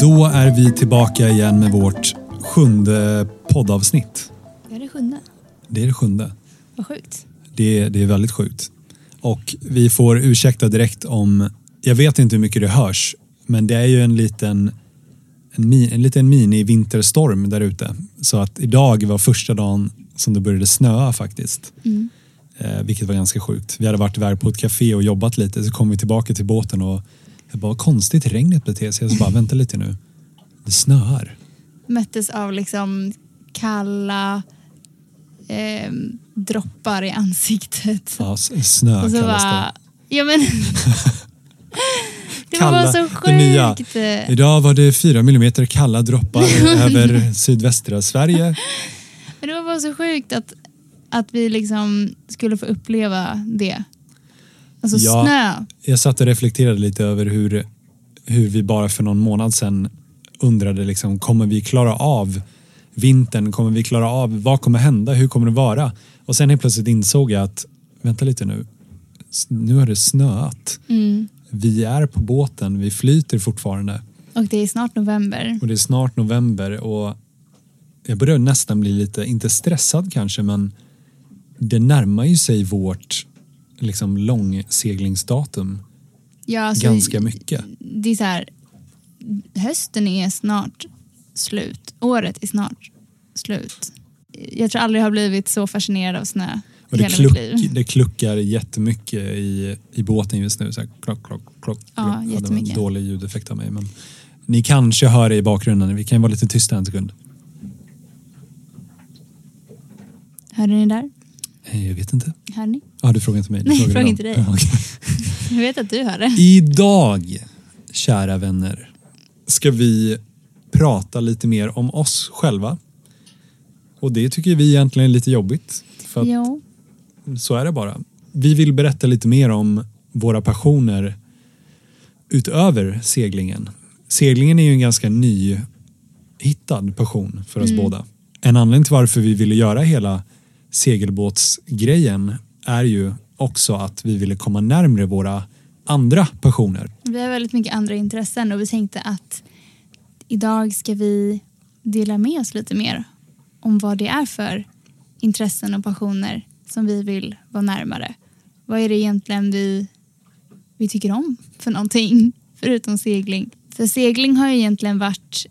Då är vi tillbaka igen med vårt sjunde poddavsnitt. Det är det sjunde. Det är det sjunde. Vad sjukt. Det är, det är väldigt sjukt. Och vi får ursäkta direkt om, jag vet inte hur mycket det hörs, men det är ju en liten, en, en liten mini-vinterstorm där ute. Så att idag var första dagen som det började snöa faktiskt. Eh, vilket var ganska sjukt. Vi hade varit iväg på ett café och jobbat lite, så kom vi tillbaka till båten och det var konstigt regnet beter sig. Jag så bara, vänta lite nu. Det snöar. Möttes av liksom kalla eh, droppar i ansiktet. Ja, snö Och så kallas det. ja men. det Kalla, var så det nya. sjukt. Idag var det fyra millimeter kalla droppar över sydvästra Sverige. Men det var bara så sjukt att, att vi liksom skulle få uppleva det. Alltså Ja. snö. Jag satt och reflekterade lite över hur, hur vi bara för någon månad sedan undrade liksom, kommer vi klara av vintern? Kommer vi klara av, vad kommer hända? Hur kommer det vara? Och sen helt plötsligt insåg jag att, vänta lite nu, nu har det snöat. Mm. Vi är på båten, vi flyter fortfarande Och det är snart november. och det är snart november och jag börjar nästan bli lite, inte stressad kanske, men det närmar ju sig vårt liksom långseglingsdatum Ja, alltså, ganska mycket. Det är så här, hösten är snart slut. Året är snart slut. Jag tror aldrig jag har blivit så fascinerad av snö det, kluck, det kluckar jättemycket i, i båten just nu. Så här, klock, klock, klock, Ja, klock. det var en jättemycket. dålig ljudeffekt av mig. Men ni kanske hör det i bakgrunden. Vi kan vara lite tysta en sekund. Hörde ni där? Eh, Jag vet inte. Hör ni? Ja, du frågar inte mig. Du Nej, jag frågar inte dig. Ja, okej. Jag vet att du hör det. Idag, kära vänner, ska vi prata lite mer om oss själva. Och det tycker vi egentligen är lite jobbigt. För att Jo. Så är det bara. Vi vill berätta lite mer om våra passioner utöver seglingen. Seglingen är ju en ganska nyhittad passion för oss båda. En anledning till varför vi ville göra hela segelbåtsgrejen är ju också att vi ville komma närmre våra andra passioner. Vi har väldigt mycket andra intressen och vi tänkte att idag ska vi dela med oss lite mer om vad det är för intressen och passioner som vi vill vara närmare. Vad är det egentligen vi, vi tycker om för någonting förutom segling? För segling har ju egentligen varit,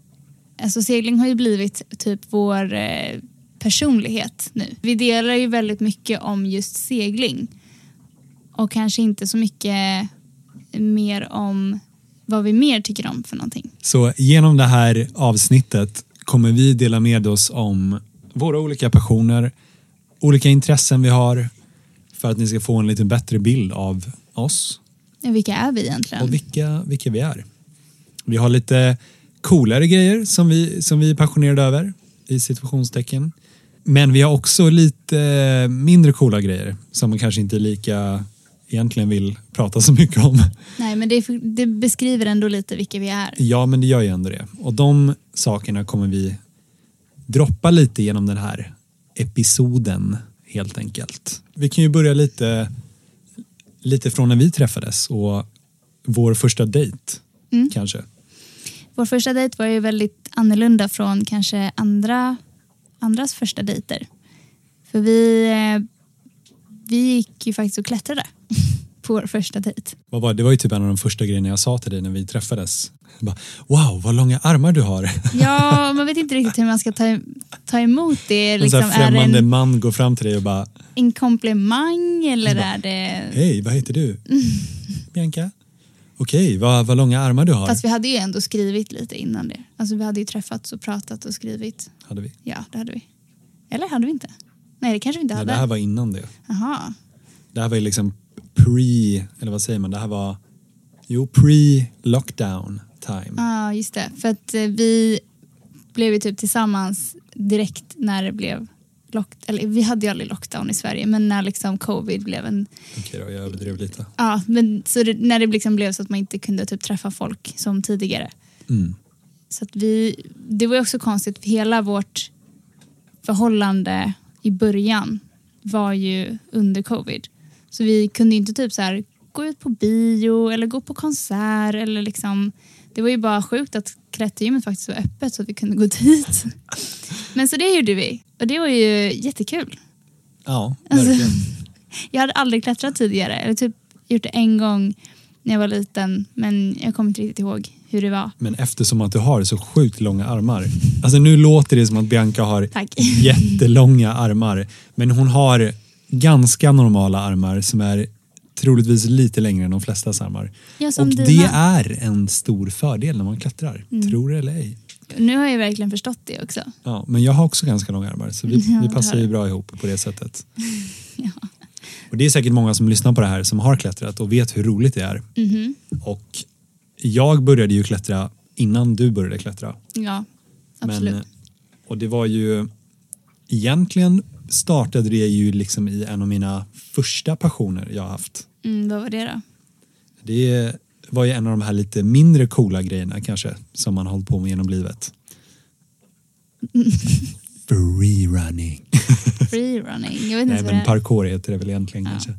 alltså segling har ju blivit typ vår eh, personlighet nu. Vi delar ju väldigt mycket om just segling och kanske inte så mycket mer om vad vi mer tycker om för någonting. Så genom det här avsnittet kommer vi dela med oss om våra olika passioner, olika intressen vi har för att ni ska få en lite bättre bild av oss Vilka är vi egentligen? och vilka, vilka vi är. Vi har lite coolare grejer som vi, som vi är passionerade över i situationstecken. Men vi har också lite mindre coola grejer som man kanske inte lika egentligen vill prata så mycket om. Nej, men det, det beskriver ändå lite vilka vi är. Ja, men det gör ju ändå det. Och de sakerna kommer vi droppa lite genom den här episoden helt enkelt. Vi kan ju börja lite, lite från när vi träffades och vår första dejt Mm. kanske. Vår första dejt var ju väldigt annorlunda från kanske andra, andras första dejter. För vi, eh, vi gick ju faktiskt och klättrade på vår första dejt. Vad var, det var ju typ en av de första grejerna jag sa till dig när vi träffades. Bara, wow, vad långa armar du har. Ja, man vet inte riktigt hur man ska ta, ta emot det. En Liksom, det främmande en, man går fram till dig och bara, en komplimang eller är det... hej, vad heter du? Bianca? Okej, vad, vad långa armar du har. Fast vi hade ju ändå skrivit lite innan det. Alltså vi hade ju träffats och pratat och skrivit. Hade vi. Ja, det hade vi. Eller hade vi inte? Nej, det kanske vi inte Nej, hade. det här var innan det. Jaha. Det här var ju liksom pre, eller vad säger man, det här var, jo, pre-lockdown time. Ja, just det. För att eh, vi blev ju typ tillsammans direkt när det blev lock, eller vi hade ju aldrig lockdown i Sverige, men när liksom covid blev en... Okej då, jag överdrev lite. Ja, men så det, när det liksom blev så att man inte kunde typ träffa folk som tidigare. Mm. Så att vi, det var ju också konstigt, för hela vårt förhållande i början var ju under covid. Så vi kunde ju inte typ så här gå ut på bio eller gå på konsert eller liksom det var ju bara sjukt att klättergymmet faktiskt var öppet så att vi kunde gå dit. Men så det gjorde vi och det var ju jättekul. Ja, Alltså- verkligen. Jag hade aldrig klättrat tidigare, eller typ gjort det en gång när jag var liten men jag kommer inte riktigt ihåg hur det var. Men eftersom att du har så sjukt långa armar. Alltså nu låter det som att Bianca har Tack. jättelånga armar. Men hon har ganska normala armar som är troligtvis lite längre än de flestas armar. Ja, Och dina. det är en stor fördel när man klättrar. Mm. Tror det eller ej. Nu har jag verkligen förstått det också. Ja, men jag har också ganska långa armar så vi, Ja, vi passar ju bra ihop på det sättet. Ja. Och det är säkert många som lyssnar på det här som har klättrat och vet hur roligt det är. Mhm. Och jag började ju klättra innan du började klättra. Ja, absolut. Men, och det var ju egentligen startade det ju liksom i en av mina första passioner jag har haft. Mm, vad var det då? Det var ju en av de här lite mindre coola grejerna kanske som man hållit på med genom livet. Freerunning. Freerunning. Jag vet inte Nej det men är. parkour heter det väl egentligen Ja. kanske.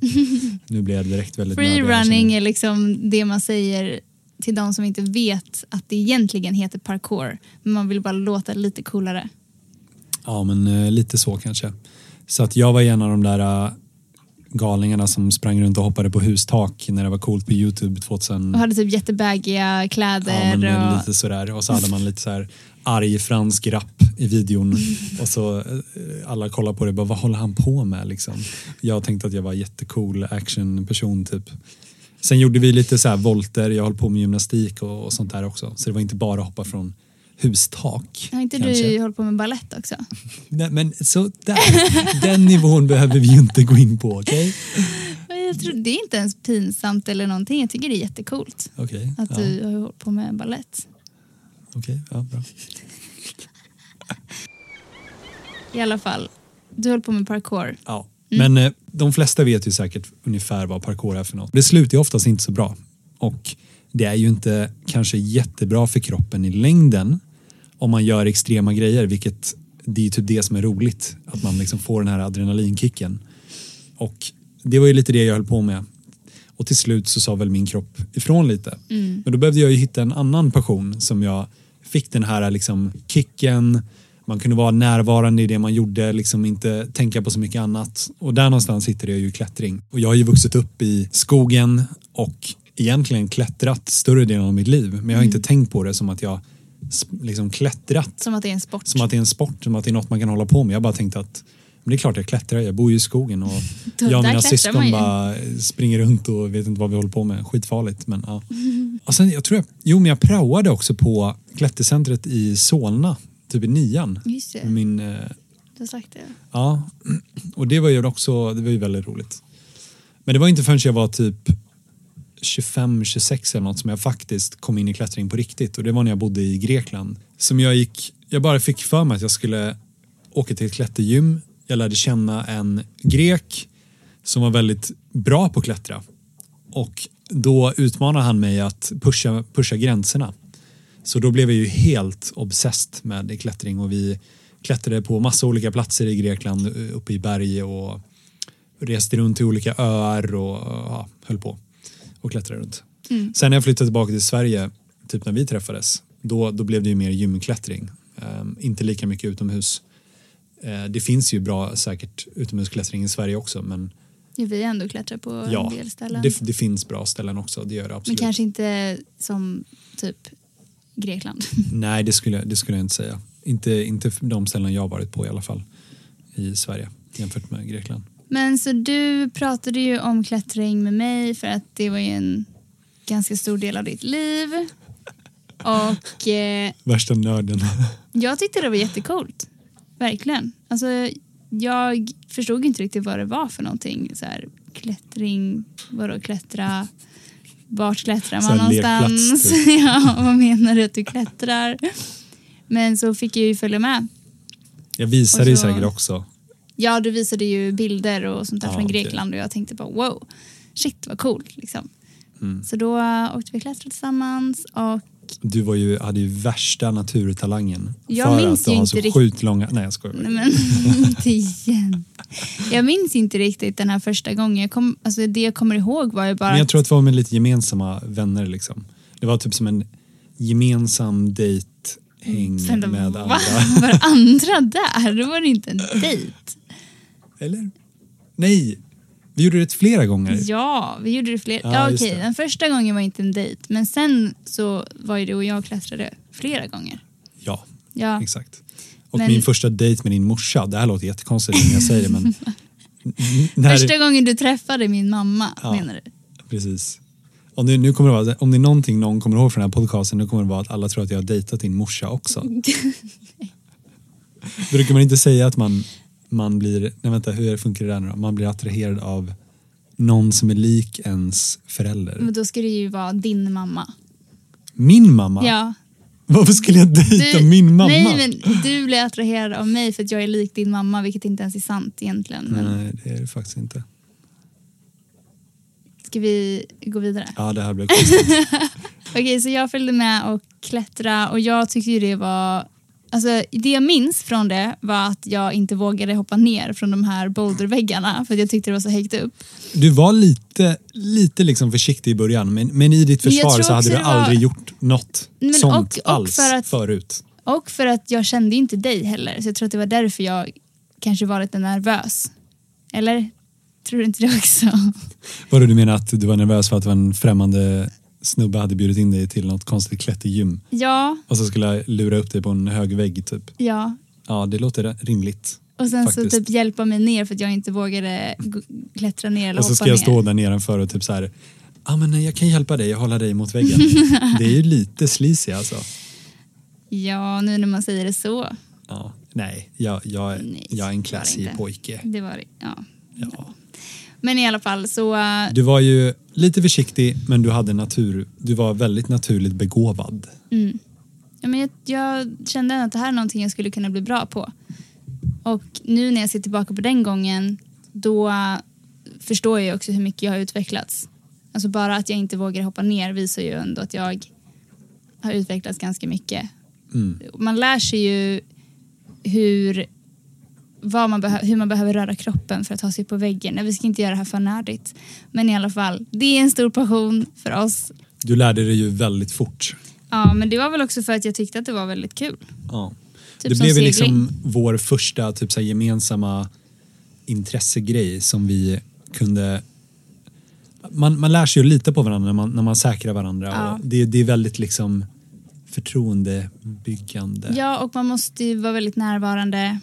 Nu blev jag direkt väldigt nördig Freerunning är liksom det man säger till de som inte vet att det egentligen heter parkour. Men man vill bara låta lite coolare. Ja men eh, lite så kanske. Så att jag var en av de där eh, galningarna som sprang runt och hoppade på hustak när det var coolt på Youtube 2000. Och hade typ jättebaggiga kläder. Ja, och... lite sådär. Och så hade man lite så här arg fransk rap i videon. Och så eh, alla kollar på det bara, vad håller han på med liksom? Jag tänkte att jag var jättecool actionperson typ. Sen gjorde vi lite så här volter, jag höll på med gymnastik och, och sånt där också. Så det var inte bara hoppa från hustak. Har inte kanske. du hållit på med ballett också? Nej, men så där, den nivån behöver vi inte gå in på, okej? Men Jag tror, det är inte ens pinsamt eller någonting. Jag tycker det är jättecoolt Okej, att ja, du har hållit på med ballett. okej, ja, bra. I alla fall, du höll på med parkour. Ja. Mm. Men eh, de flesta vet ju säkert ungefär vad parkour är för något. Det slutar ju oftast inte så bra. Och det är ju inte kanske jättebra för kroppen i längden om man gör extrema grejer, vilket det är ju typ det som är roligt. Att man liksom får den här adrenalinkicken. Och det var ju lite det jag höll på med. Och till slut så sa väl min kropp ifrån lite. Mm. Men då behövde jag ju hitta en annan passion som jag fick den här liksom kicken. Man kunde vara närvarande i det man gjorde, liksom inte tänka på så mycket annat. Och där någonstans hittade jag ju klättring. Och jag har ju vuxit upp i skogen och egentligen klättrat större delen av mitt liv. Men jag har inte tänkt på det som att jag liksom klättrat. Som att det är en sport. Som att det är en sport, som att det är något man kan hålla på med. Jag bara tänkte att men det är klart jag klättrar, jag bor ju i skogen och jag och mina syskon bara springer runt och vet inte vad vi håller på med. Skitfarligt men ja. Och sen, jag tror jag, jo men jag praoade också på klättercentret i Solna, typ i nian. Just det, Min, eh, du har sagt det. ja, och det var ju också, det var ju väldigt roligt. Men det var inte förrän jag var typ 25-26 eller något som jag faktiskt kom in i klättring på riktigt och det var när jag bodde i Grekland. Som jag gick, jag bara fick för mig att jag skulle åka till ett klättergym. Jag lärde känna en grek som var väldigt bra på att klättra. Och då utmanade han mig att pusha, pusha gränserna. Så då blev jag ju helt obsessed med klättring och vi klättrade på massa olika platser i Grekland eh, uppe i berg och reste runt till olika öar och ja, höll på och klättrade runt. Mm. Sen när jag flyttade tillbaka till Sverige, typ när vi träffades, då, då blev det ju mer gymklättring. Ehm, inte lika mycket utomhus. Eh, det finns ju bra säkert utomhusklättring i Sverige också men vi ändå klättrat på ja, en del ställen. det, det finns bra ställen också, det gör det Men absolut. kanske inte som typ Grekland. Nej, det skulle, det skulle jag inte säga. Inte, inte de ställen jag varit på i alla fall i Sverige jämfört med Grekland. Men så du pratade ju om klättring med mig för att det var ju en ganska stor del av ditt liv. Och eh, Värsta nörden. jag tyckte det var jättecoolt. Verkligen. Alltså, jag förstod inte riktigt vad det var för någonting. Så här, klättring, vadå klättra? Vart klättrar Så man någonstans? typ. ja, vad menar du att du klättrar? Men så fick jag ju följa med. Jag visade Och ju så- säkert också Ja, du visade ju bilder och sånt där Ja, från. Grekland och jag tänkte bara wow, shit vad coolt liksom. Mm. Så då äh, åkte vi och klättrade tillsammans och Du var ju, hade ju värsta naturtalangen. Jag för minns att du har så rikt- sjukt långa... Nej jag skojar. Nej men inte igen. Jag minns inte riktigt den här första gången. Jag kom, alltså det jag kommer ihåg var ju bara Men jag tror att det var med lite gemensamma vänner liksom. Det var typ som en gemensam dejthäng Sen då, med va? andra. Var andra där? Då var det inte en dejt. Eller? Nej, vi gjorde det flera gånger. Ja, vi gjorde det fler. Ja, Ja, okej, den första gången var inte en dejt. Men sen så var ju du och jag klättrade flera gånger. Ja, Ja, exakt. Och Men- min första dejt med din morsa, det här låter jättekonstigt när jag säger det men... när, första gången du träffade min mamma Ja. menar du? Precis. Om det, nu kommer det, vara, om det är någonting någon kommer ihåg från den här podcasten, nu kommer det vara att alla tror att jag har dejtat din morsa också. Brukar man inte säga att man, man blir, nej vänta hur funkar det där nu då? Man blir attraherad av någon som är lik ens förälder. Men då ska det ju vara din mamma. Min mamma? Ja. Varför skulle jag dejta Du- min mamma? Nej, men du blir attraherad av mig för att jag är lik din mamma, vilket inte ens är sant egentligen. Men Nej, det är det faktiskt inte. ska vi gå vidare? Ja, det här blev konstigt. Okej, så jag följde med och klättra och jag tyckte ju det var... Alltså, det jag minns från det var att jag inte vågade hoppa ner från de här boulderväggarna för att jag tyckte det var så högt upp. Du var lite, lite liksom försiktig i början, men, men i ditt försvar så hade du var- aldrig gjort något Men sånt och- och alls för att- förut. Och för att jag kände inte dig heller så jag tror att det var därför jag kanske var lite nervös. Eller? Tror du inte det också? Vadå, du menar att du var nervös för att det var en främmande snubbe hade bjudit in dig till något konstigt klättergym Ja, och så skulle jag lura upp dig på en hög vägg typ? ja. Ja, det låter rimligt. Och sen Faktiskt. så typ hjälpa mig ner för att jag inte vågade klättra ner eller Och så hoppa ska jag ner. stå där nedanför och typ så här, ja men jag kan hjälpa dig, jag håller dig mot väggen. det är ju lite sleazy alltså. Ja, nu när man säger det så. Ja, nej, jag, jag, Nej, jag är en classy pojke. Det var det, ja. Ja. Men i alla fall så... Du var ju lite försiktig men du hade natur, du var väldigt naturligt begåvad. Mm. Ja, men jag, jag kände att det här är någonting jag skulle kunna bli bra på. Och nu när jag ser tillbaka på den gången då förstår jag också hur mycket jag har utvecklats. Alltså bara att jag inte vågar hoppa ner visar ju ändå att jag har utvecklats ganska mycket. Mm. Man lär sig ju hur, man hur man behöver röra kroppen för att ta sig på väggen. Nej, Vi ska inte göra det här för nördigt. Men i alla fall, det är en stor passion för oss. Du lärde dig ju väldigt fort. Ja, men det var väl också för att jag tyckte att det var väldigt kul. Ja. Typ det blev ju liksom vår första typ så gemensamma intressegrej som vi kunde man, man lär sig ju lita på varandra när man, när man säkrar varandra. Ja. Och det, det är väldigt liksom förtroendebyggande. Ja, och man måste ju vara väldigt närvarande.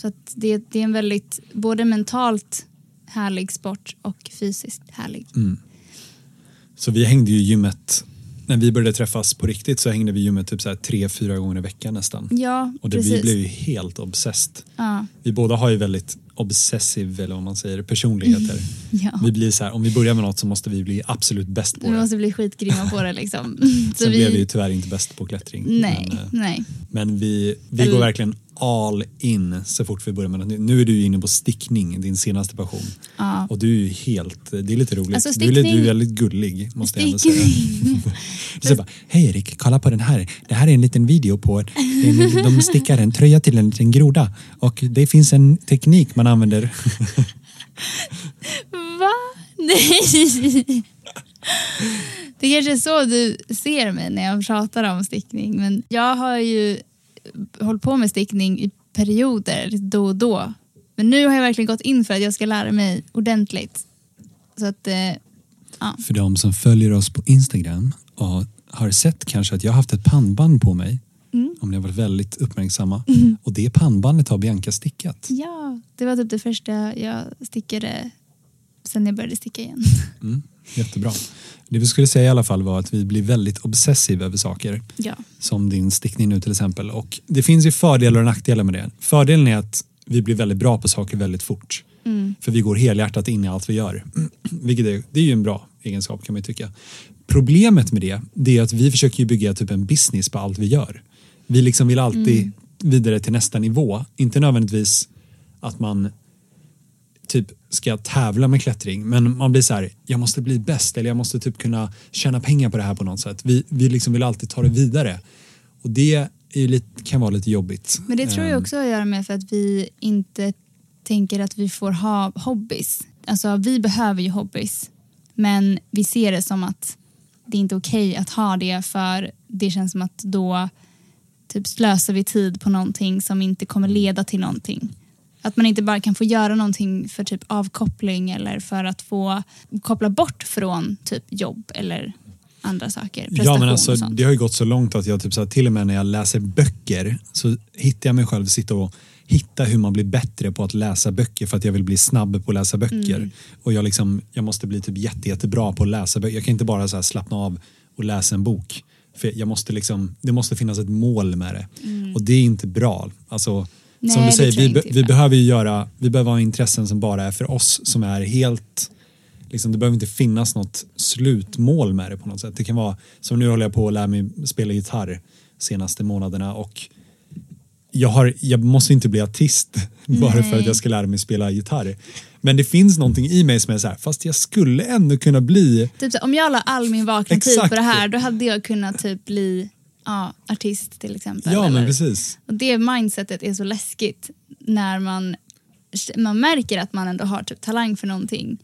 Så det, det är en väldigt, både mentalt härlig sport och fysiskt härlig. Mm. Så vi hängde ju gymmet, när vi började träffas på riktigt så hängde vi gymmet typ så här tre, fyra gånger i veckan nästan. Ja, Och det, precis. vi blev ju helt obsessed. ja, Vi båda har ju väldigt obsessiv, eller vad man säger, personligheter. ja. Vi blir så här, om vi börjar med något så måste vi bli absolut bäst på Vi det. måste bli skitgrymma på det liksom. Så Sen blev vi ju tyvärr inte bäst på klättring. Nej, Men, eh, nej. men vi, vi Eller- går verkligen all in så fort vi börjar med något. Nu är du inne på stickning, din senaste passion. Ja. Och du är helt, det är lite roligt. Alltså, du, är, du är stickning- väldigt gullig måste jag ändå säga. Stickning. Du säger bara, hej Erik, kolla på den här. Det här är en liten video på, en, de stickar en tröja till en liten groda. Och det finns en teknik man använder. Va? Nej. Det kanske är så du ser mig när jag pratar om stickning. Men jag har ju hållit på med stickning i perioder då och då. Men nu har jag verkligen gått in för att jag ska lära mig ordentligt. Så att, eh, ja. För de som följer oss på Instagram och har sett kanske att jag har haft ett pannband på mig. Mm. Om ni har varit väldigt uppmärksamma. Och det pannbandet har Bianca stickat. ja, det var typ det första jag stickade sen jag började sticka igen. Mm, jättebra. Det vi skulle säga i alla fall var att vi blir väldigt obsessiva över saker. Ja. Som din stickning nu till exempel. Och det finns ju fördelar och nackdelar med det. Fördelen är att vi blir väldigt bra på saker väldigt fort. Mm. För vi går helhjärtat in i allt vi gör. Vilket är, det är ju en bra egenskap kan man ju tycka. Problemet med det, det är att vi försöker ju bygga typ en business på allt vi gör. Vi liksom vill alltid vidare till nästa nivå. Inte nödvändigtvis att man typ ska tävla med klättring men man blir så här, jag måste bli bäst eller jag måste typ kunna tjäna pengar på det här på något sätt. Vi, vi liksom vill alltid ta det vidare och det lite, kan vara lite jobbigt. Men det tror jag Ehm, också har att göra med för att vi inte tänker att vi får ha hobbys. Alltså vi behöver ju hobbys. Men vi ser det som att det är inte okej att ha det för det känns som att då typ slösar vi tid på någonting som inte kommer leda till någonting. Att man inte bara kan få göra någonting för typ avkoppling eller för att få koppla bort från typ jobb eller andra saker. Ja men alltså det har ju gått så långt att jag typ så här, till och med när jag läser böcker så hittar jag mig själv sitta och hitta hur man blir bättre på att läsa böcker för att jag vill bli snabb på att läsa böcker. Mm. Och jag, liksom, jag måste bli typ jätte, jättebra på att läsa böcker. Jag kan inte bara så slappna av och läsa en bok. För jag måste liksom, det måste finnas ett mål med det. Och det är inte bra. Alltså, som. Nej, du det säger, vi, be, vi behöver ju göra, vi behöver ha intressen som bara är för oss som är helt Liksom, det behöver inte finnas något slutmål med det på något sätt. Det kan vara, som nu håller jag på att lära mig spela gitarr senaste månaderna och jag, har, jag måste inte bli artist bara för Nej. att jag ska lära mig spela gitarr. Men det finns någonting i mig som är så här, fast jag skulle ändå kunna bli Typ så, om jag la all min vakna tid på det här då hade jag kunnat typ bli ja, artist till exempel. Ja, men precis. Och det mindsetet är så läskigt när man, man märker att man ändå har typ talang för någonting.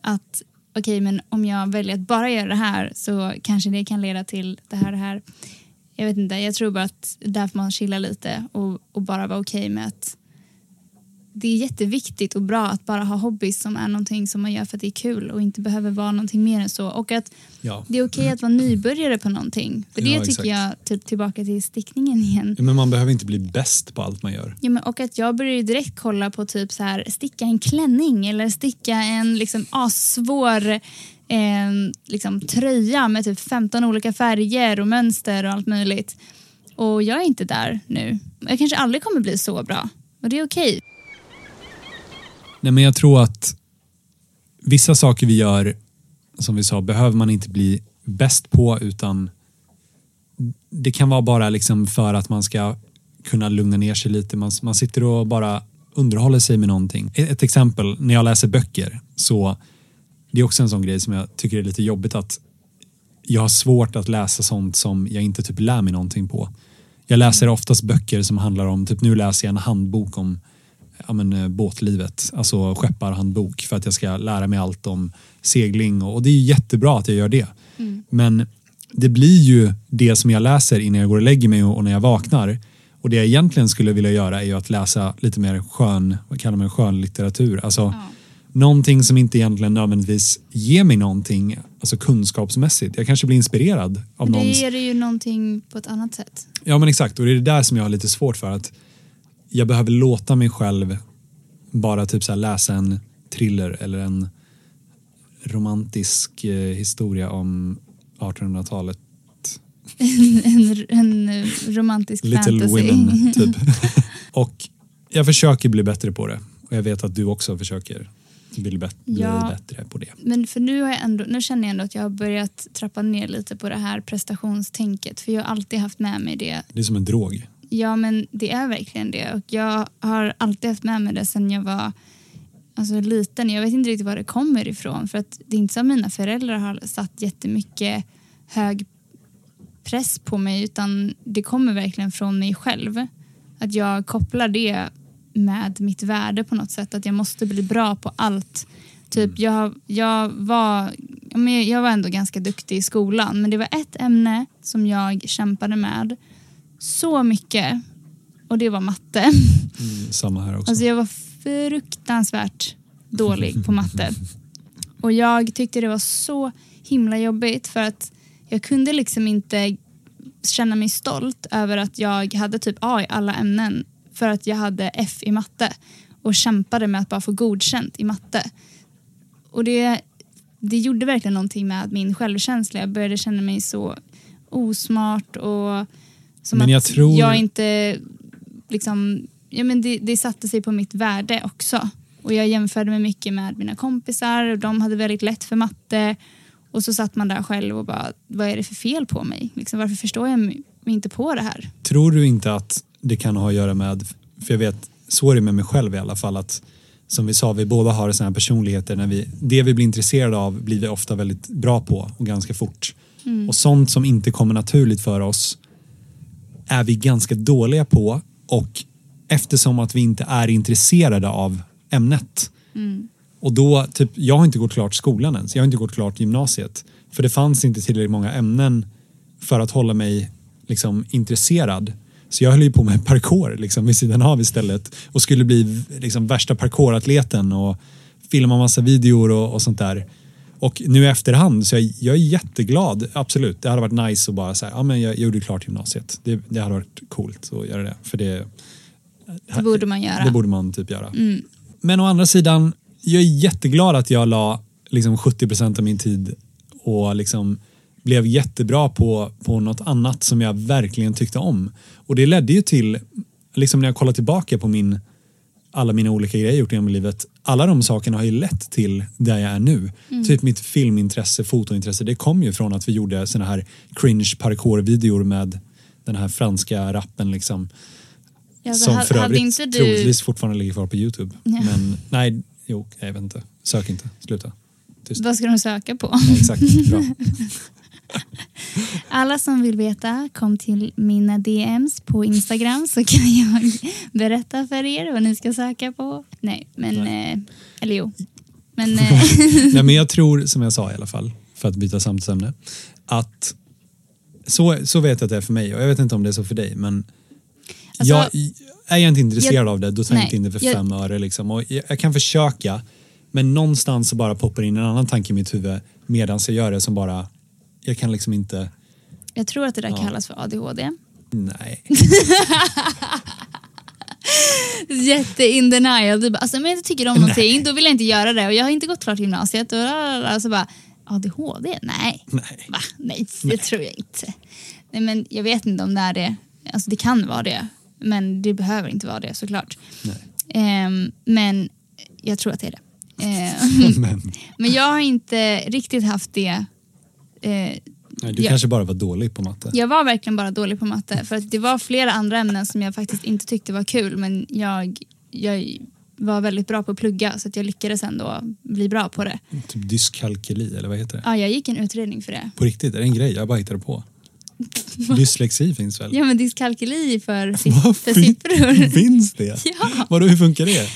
Att okej, men om jag väljer att bara göra det här så kanske det kan leda till det här det här. Jag vet inte, jag tror bara att där får man chilla lite och, och bara vara okej med att det är jätteviktigt och bra att bara ha hobbys som är någonting som man gör för att det är kul och inte behöver vara någonting mer än så. Och att Ja. det är okej att vara nybörjare på någonting. För det Ja, tycker exakt. jag, typ tillbaka till stickningen igen. Men man behöver inte bli bäst på allt man gör. Ja, men, och att jag började direkt kolla på typ så här, sticka en klänning eller sticka en liksom assvår eh, liksom, tröja med typ 15 olika färger och mönster och allt möjligt. Och jag är inte där nu. Jag kanske aldrig kommer bli så bra. Och det är okej. Nej, men jag tror att vissa saker vi gör, som vi sa, behöver man inte bli bäst på utan det kan vara bara liksom för att man ska kunna lugna ner sig lite. Man, man sitter och bara underhåller sig med någonting. Ett, ett exempel, när jag läser böcker så det är också en sån grej som jag tycker är lite jobbigt att jag har svårt att läsa sånt som jag inte typ lär mig någonting på. Jag läser oftast böcker som handlar om, typ nu läser jag en handbok om ja, men, eh, båtlivet, alltså skepparhandbok för att jag ska lära mig allt om segling och, och det är jättebra att jag gör det. Men det blir ju det som jag läser innan jag går och lägger mig och, och när jag vaknar. Och det jag egentligen skulle vilja göra är ju att läsa lite mer skön, vad kallar man skönlitteratur. Alltså Ja. någonting som inte egentligen nödvändigtvis ger mig någonting, alltså kunskapsmässigt. Jag kanske blir inspirerad av Men det någons ger det ju någonting på ett annat sätt. Ja men exakt och det är det där som jag har lite svårt för att jag behöver låta mig själv bara typ så läsa en thriller eller en romantisk eh, historia om 1800-talet. en, en romantisk Little fantasy. Women typ. och jag försöker bli bättre på det och jag vet att du också försöker bli, bätt- bli Ja. bättre på det. Men för nu, har jag ändå, nu känner jag ändå att jag har börjat trappa ner lite på det här prestationstänket. För jag har alltid haft med mig det. Det är som en drog. Ja, men det är verkligen det. Och jag har alltid haft med mig det sen jag var alltså, liten. Jag vet inte riktigt var det kommer ifrån. För att det är inte så att mina föräldrar har satt jättemycket hög press på mig. Utan det kommer verkligen från mig själv. Att jag kopplar det med mitt värde på något sätt. Att jag måste bli bra på allt. Typ jag, jag, var, jag var ändå ganska duktig i skolan. Men det var ett ämne som jag kämpade med så mycket. Och det var matte. Mm, samma här också. Alltså jag var fruktansvärt dålig på matte. Och jag tyckte det var så himla jobbigt för att jag kunde liksom inte känna mig stolt över att jag hade typ A i alla ämnen för att jag hade F i matte och kämpade med att bara få godkänt i matte. Och det, det gjorde verkligen någonting med min självkänsla. Jag började känna mig så osmart och som Men jag att tror- jag inte liksom, ja men det, det satte sig på mitt värde också. Och jag jämförde mig mycket med mina kompisar och de hade väldigt lätt för matte. Och så satt man där själv och bara, vad är det för fel på mig? Liksom, varför förstår jag mig inte på det här? Tror du inte att det kan ha att göra med, för jag vet så är det med mig själv i alla fall att som vi sa, vi båda har sådana här personligheter. När vi, det vi blir intresserade av blir vi ofta väldigt bra på och ganska fort. Och sånt som inte kommer naturligt för oss är vi ganska dåliga på och eftersom att vi inte är intresserade av ämnet. Och då, typ, jag har inte gått klart skolan ens. Jag har inte gått klart gymnasiet. För det fanns inte tillräckligt många ämnen för att hålla mig liksom, intresserad. Så jag höll ju på med parkour liksom, vid sidan av istället och skulle bli liksom, värsta parkouratleten och filma massa videor och, och sånt där. Och nu i efterhand så jag, jag är jätteglad, absolut. Det hade varit nice att bara säga, ja men jag, jag gjorde klart gymnasiet. Det, det hade varit coolt att göra det. För det, Det borde man göra. det borde man typ göra. Mm. Men å andra sidan, jag är jätteglad att jag la liksom 70% av min tid och liksom blev jättebra på, på något annat som jag verkligen tyckte om. Och det ledde ju till, liksom när jag kollar tillbaka på min, alla mina olika grejer jag gjort genom livet, alla de sakerna har ju lett till där jag är nu. Typ mitt filmintresse, fotointresse, det kom ju från att vi gjorde såna här cringe parkour-videor med den här franska rappen liksom. Ja, som för hade övrigt inte du- troligtvis fortfarande ligger kvar på Youtube. Ja. Men nej, jo, jag vet inte. Sök inte, sluta. Tyst. Vad ska de söka på? Ja, exakt, bra. Alla som vill veta, kom till mina DMs på Instagram så kan jag berätta för er vad ni ska söka på. Nej, men... Eh, eller jo. Men... Eh, Nej, men jag tror, som jag sa i alla fall, för att byta samtalsämne, att så, så vet jag att det är för mig och jag vet inte om det är så för dig men Alltså, jag, är jag inte intresserad jag- av det då tar jag nej, inte in det för jag- fem öre liksom. och jag, jag kan försöka men någonstans så bara poppar in en annan tanke i mitt huvud medan jag gör det som bara jag kan liksom inte, jag tror att det där Ja. kallas för ADHD. nej. Jätte in denial. Du bara, alltså, om jag inte tycker om någonting då vill jag inte göra det och jag har inte gått klart gymnasiet. Och alltså bara, ADHD? Nej. nej. Va? Nej, det tror jag inte. Nej, men jag vet inte om det är det. Alltså det kan vara det. Men det behöver inte vara det såklart. nej. Ehm, men jag tror att det är det. Ehm, Men, men jag har inte riktigt haft det. Eh, nej, du Ja. kanske bara var dålig på matte. jag var verkligen bara dålig på matte. För att det var flera andra ämnen som jag faktiskt inte tyckte var kul. Men jag, jag var väldigt bra på att plugga så att jag lyckades ändå bli bra på det. Typ dyskalkyli eller vad heter det? Ja, jag gick en utredning för det. På riktigt, är det en grej? Jag bara hittade på. Dyslexi finns väl? Ja men dyskalkyli för, för siffror. Finns det? Ja. Vadå, hur funkar det?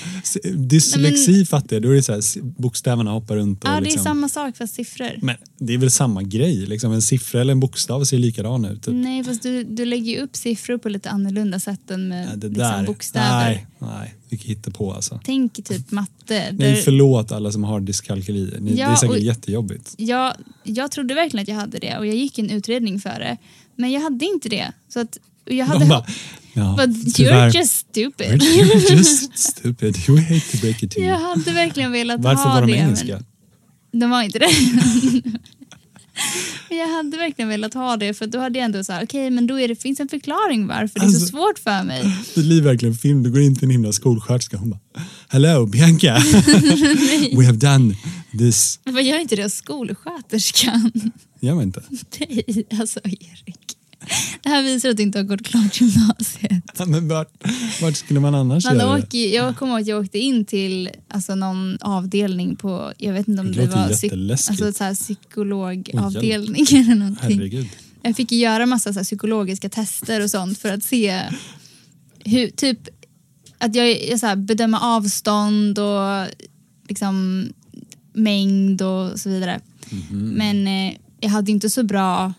Dyslexi Nej, fattar jag, då är det så här, bokstäverna hoppar runt. Och Ja, det är liksom. samma sak fast siffror. Men det är väl samma grej, liksom. en siffra eller en bokstav ser likadan ut. Typ. Nej, fast du, du lägger ju upp siffror på lite annorlunda sätt än med Ja, liksom, bokstäver. nej, nej, vi kan hitta på alltså. Tänk typ matte. Nej, förlåt alla som har dyskalkyli. Ni, Ja, det är säkert och- jättejobbigt. jag, jag trodde verkligen att jag hade det och jag gick en utredning för det. Men jag hade inte det. Så att, jag hade De bara, ja, But tyvärr. you're just stupid. You're just stupid. You hate to break it to you. jag hade verkligen velat Varför ha var de det. engelska? Men de var inte det. Men jag hade verkligen velat ha det för då hade jag ändå så här, okej men då är det, finns en förklaring varför det är så Alltså- svårt för mig. Det blir verkligen film. Du går in till en himla skolsköterska hon bara Hello Bianca! We have done this. Vad gör inte det skolsköterskan? Gör man inte? Nej, alltså Erik. Det här visar att du inte har gått klart gymnasiet. Men vart, vart skulle man annars Man göra åker, jag kommer ihåg att jag åkte in till alltså, någon avdelning på, jag vet inte om Det det, var alltså, så här, psykologavdelning eller någonting. Herregud. Jag fick göra massa så här, psykologiska tester och sånt för att se hur, typ att jag, så här, bedömer avstånd och liksom mängd och så vidare. Mhm. Men eh, jag hade inte så bra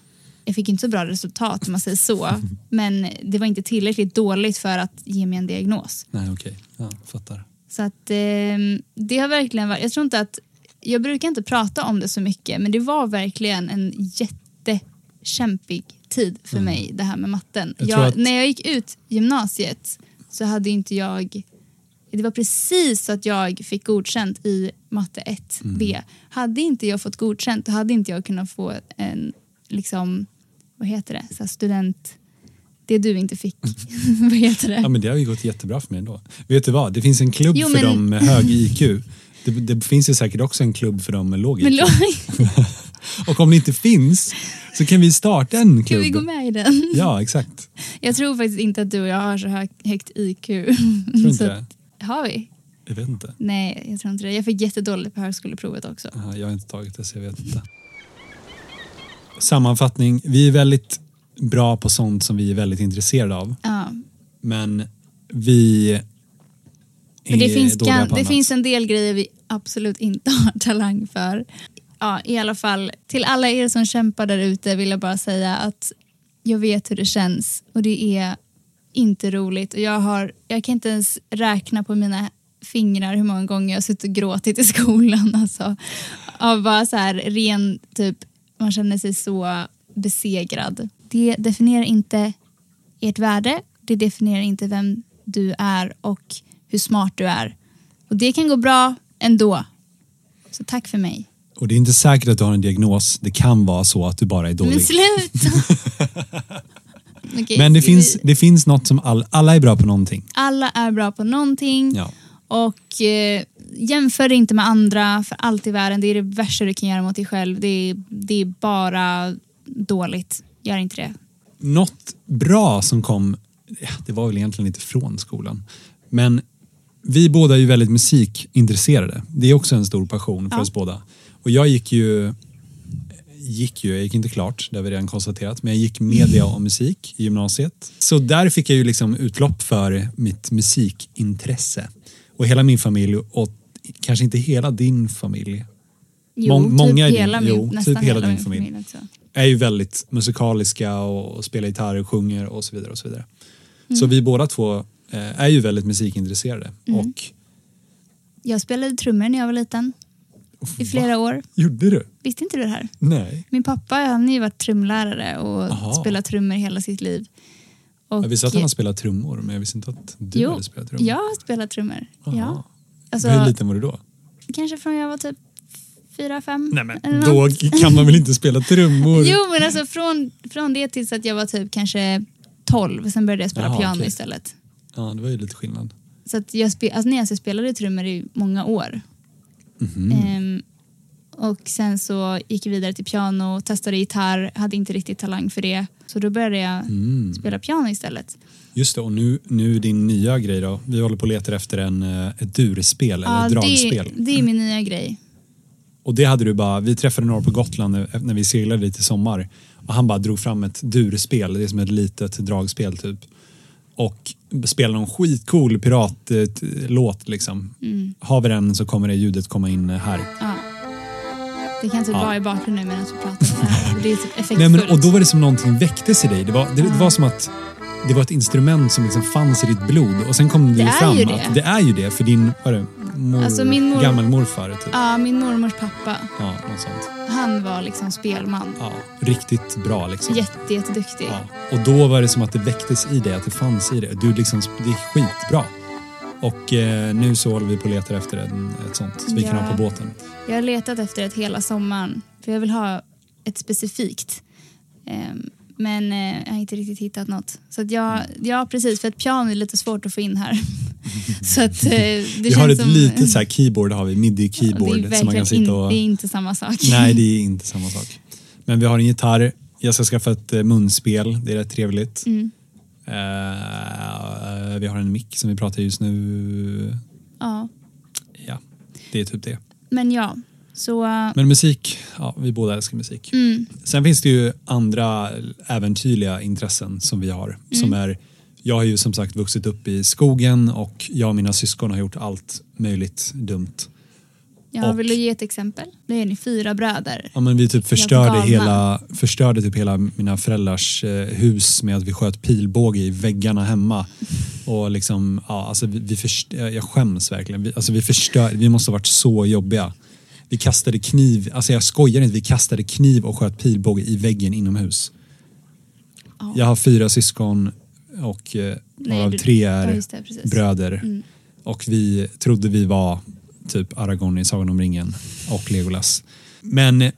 jag fick inte så bra resultat om man säger så. Men det var inte tillräckligt dåligt för att ge mig en diagnos. Nej okej, ja, fattar. Så att eh, det har verkligen varit, jag tror inte att, jag brukar inte prata om det så mycket men det var verkligen en jättekämpig tid för mig det här med matten. Mm. Jag Jag att- När jag gick ut gymnasiet så hade inte jag, det var precis så att jag fick godkänt i matte 1B. Mm. Hade inte jag fått godkänt då hade inte jag kunnat få en, liksom, vad heter det, så student, det du inte fick, vad heter det? Ja men det har ju gått jättebra för mig ändå. Vet du vad, det finns en klubb Jo, för men- dem med hög IQ. Det, det finns ju säkert också en klubb för dem med låg IQ. Och om det inte finns så kan vi starta en Kan klubb. vi gå med i den? Ja, exakt. Jag tror faktiskt inte att du och jag har så hög, högt IQ. Tror inte det? Har vi? Jag vet inte. Nej, jag tror inte det. Jag fick jättedåligt på högskoleprovet också. Aha, jag har inte tagit det så jag vet inte. Sammanfattning. Vi är väldigt bra på sånt som vi är väldigt intresserade av. Ja. Men vi är Men det finns, dåliga på det annat. finns en del grejer vi absolut inte har talang för. Ja, i alla fall till alla er som kämpar där ute vill jag bara säga att jag vet hur det känns och det är inte roligt. Och jag, har, jag kan inte ens räkna på mina fingrar hur många gånger jag har suttit och gråtit i skolan. Alltså, av bara så här ren, typ, man känner sig så besegrad. Det definierar inte ert värde, det definierar inte vem du är och hur smart du är. Och det kan gå bra ändå. Så tack för mig. Och det är inte säkert att du har en diagnos. Det kan vara så att du bara är dålig. Men sluta! Okej, Men det finns, vi- det finns något som all, alla är bra på någonting. Alla är bra på någonting Ja. och eh, jämför det inte med andra för allt i världen. Det är det värsta du kan göra mot dig själv. Det är, det är bara dåligt. Gör inte det. Något bra som kom, det var väl egentligen inte från skolan. Men vi båda är ju väldigt musikintresserade. Det är också en stor passion för Ja. oss båda. Och jag gick ju, gick ju, jag gick inte klart, det har vi redan konstaterat, men jag gick media och musik i gymnasiet. Så där fick jag ju liksom utlopp för mitt musikintresse. Och hela min familj, och kanske inte hela din familj, Jo, Mång- typ många din- hela min, jo, nästan typ hela hela din familj. familj också. är ju väldigt musikaliska och, och spelar gitarr och sjunger och så vidare. och Så vidare. Så vi båda två eh, är ju väldigt musikintresserade. Och Jag spelade trummor när jag var liten. I flera år. Gjorde du? Visste inte du det här? Nej. Min pappa han har ju varit trumlärare och Aha. spelat trummor hela sitt liv. Och Jag visste att han har spelat trummor men jag visste inte att du Jo, hade spelat trummor. jag har spelat trummor. Aha. Ja. Alltså, Hur liten var du då? kanske från jag var typ fyra, fem. Nej men då kan man väl inte spela trummor? Jo, men alltså från, från det tills att jag var typ kanske 12. Sen började jag spela Jaha, piano okej. istället. Ja, det var ju lite skillnad. Så att jag, spe, alltså, nej, jag spelade trummor i många år. Mhm. Ehm, och sen så gick jag vidare till piano, testade gitarr, hade inte riktigt talang för det. Så då började jag Mm. spela piano istället. Just det, och nu, nu din nya grej då. Vi håller på och letar efter en, eh, ett durspel eller ett dragspel. det, det är min nya grej. Och det hade du bara, vi träffade några på Gotland när när vi seglade dit i sommar. Och han bara drog fram ett durspel, det är som ett litet dragspel typ. Och spelade någon skitcool piratlåt liksom. Mm. Har vi den så kommer det ljudet komma in här. Ja. Det kan typ Ja. vara i bakgrunden medan vi pratar om det här. Det är typ effektfullt. Nej, men, och då var det som någonting väcktes i dig. Det var, det, det var som att det var ett instrument som liksom fanns i ditt blod och sen kom det, Det ju fram ju att det. är ju det för din vad är det, mor, Alltså, min mor- gammelmorfar. Typ. Ja, min mormors pappa, Ja, något sånt. han var liksom spelman. Ja, riktigt bra liksom. Jätte, jätteduktig. Ja. Och då var det som att det väcktes i dig, att det fanns i det. Du liksom, det är skitbra. Och eh, nu så håller vi på och letar efter en, ett sånt, så vi kan Ja. ha på båten. Jag har letat efter ett hela sommaren. För jag vill ha ett specifikt. Ehm, men eh, jag har inte riktigt hittat något. Så att jag, ja precis, för ett piano är lite svårt att få in här. så att eh, det Vi har ett som, litet så här keyboard, har vi, det är midi-keyboard. som man kan sitta och... in, det är inte samma sak. Nej, det är inte samma sak. Men vi har en gitarr. Jag ska skaffa ett eh, munspel, det är rätt trevligt. Mm. Eh, vi har en mick som vi pratar just nu. Ja. Ja, det är typ det. Men ja, så... Men musik, ja, vi båda älskar musik. Mm, Sen finns det ju andra äventyrliga intressen som vi har. Som är, jag har ju som sagt vuxit upp i skogen och jag och mina syskon har gjort allt möjligt dumt. jag Och- vill du ge ett exempel? Det är ni fyra bröder. Ja, men vi typ förstörde hela, förstörde typ hela mina föräldrars eh, hus med att vi sköt pilbåge i väggarna hemma. Och liksom, ja, alltså vi, vi först, jag skäms verkligen. Vi, alltså vi, förstör, vi måste ha varit så jobbiga. Vi kastade kniv, alltså jag skojar inte, vi kastade kniv och sköt pilbåge i väggen inomhus. Ja. Jag har fyra syskon och eh, Nej, du- tre ja, är just det, bröder. Mm. Och vi trodde vi var typ Aragorn i Sagan om ringen och Legolas. Men